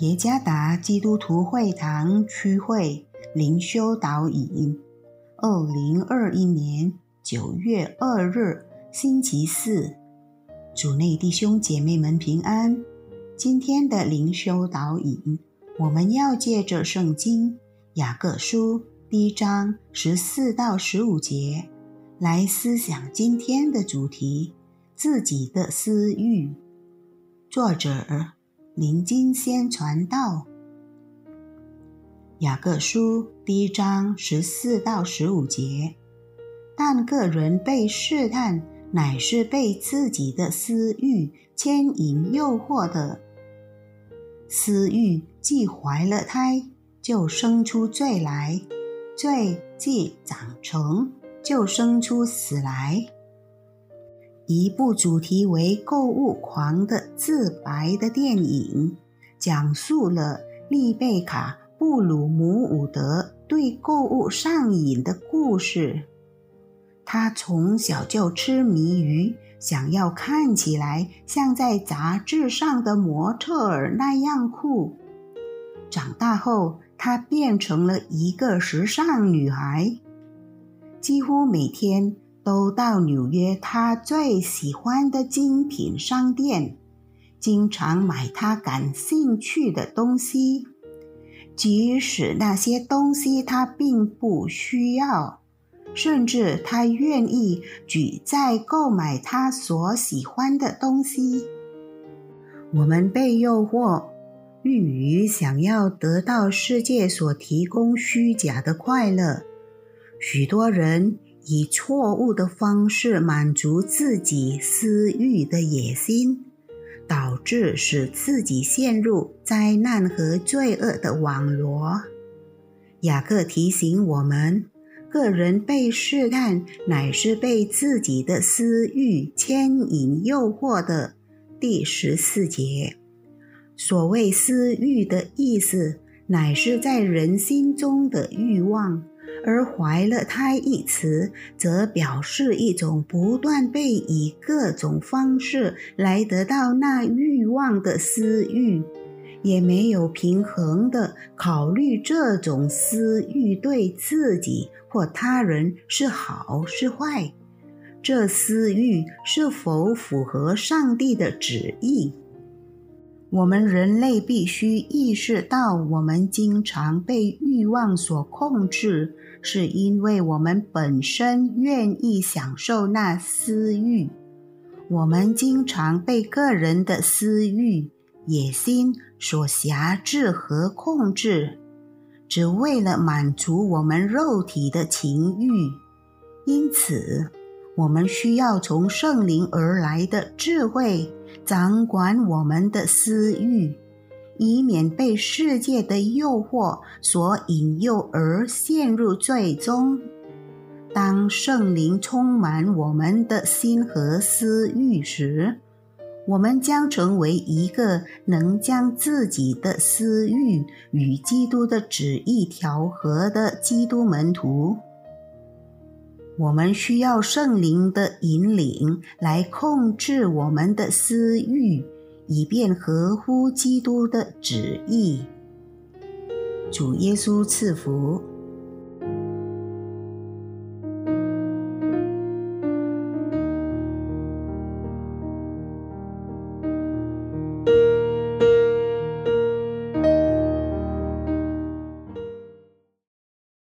耶加达基督徒会堂区会灵修导引，二零二一年九月二日星期四，主内弟兄姐妹们平安。今天的灵修导引，我们要借着圣经雅各书第一章十四到十五节来思想今天的主题：自己的私欲。作者。林金先传道，雅各书第一章十四到十五节。但个人被试探，乃是被自己的私欲牵引诱惑的。私欲既怀了胎，就生出罪来；罪既长成，就生出死来。一部主题为“购物狂”的自白的电影，讲述了丽贝卡·布鲁姆伍德对购物上瘾的故事。他从小就痴迷于想要看起来像在杂志上的模特儿那样酷。长大后，她变成了一个时尚女孩，几乎每天。都到纽约他最喜欢的精品商店，经常买他感兴趣的东西，即使那些东西他并不需要，甚至他愿意举债购买他所喜欢的东西。我们被诱惑，欲于想要得到世界所提供虚假的快乐，许多人。以错误的方式满足自己私欲的野心，导致使自己陷入灾难和罪恶的网罗。雅各提醒我们：个人被试探，乃是被自己的私欲牵引诱惑的。第十四节，所谓私欲的意思，乃是在人心中的欲望。而“怀了胎”一词，则表示一种不断被以各种方式来得到那欲望的私欲，也没有平衡的考虑这种私欲对自己或他人是好是坏，这私欲是否符合上帝的旨意。我们人类必须意识到，我们经常被欲望所控制。是因为我们本身愿意享受那私欲，我们经常被个人的私欲、野心所辖制和控制，只为了满足我们肉体的情欲。因此，我们需要从圣灵而来的智慧掌管我们的私欲。以免被世界的诱惑所引诱而陷入最终。当圣灵充满我们的心和私欲时，我们将成为一个能将自己的私欲与基督的旨意调和的基督门徒。我们需要圣灵的引领来控制我们的私欲。以便合乎基督的旨意。主耶稣赐福。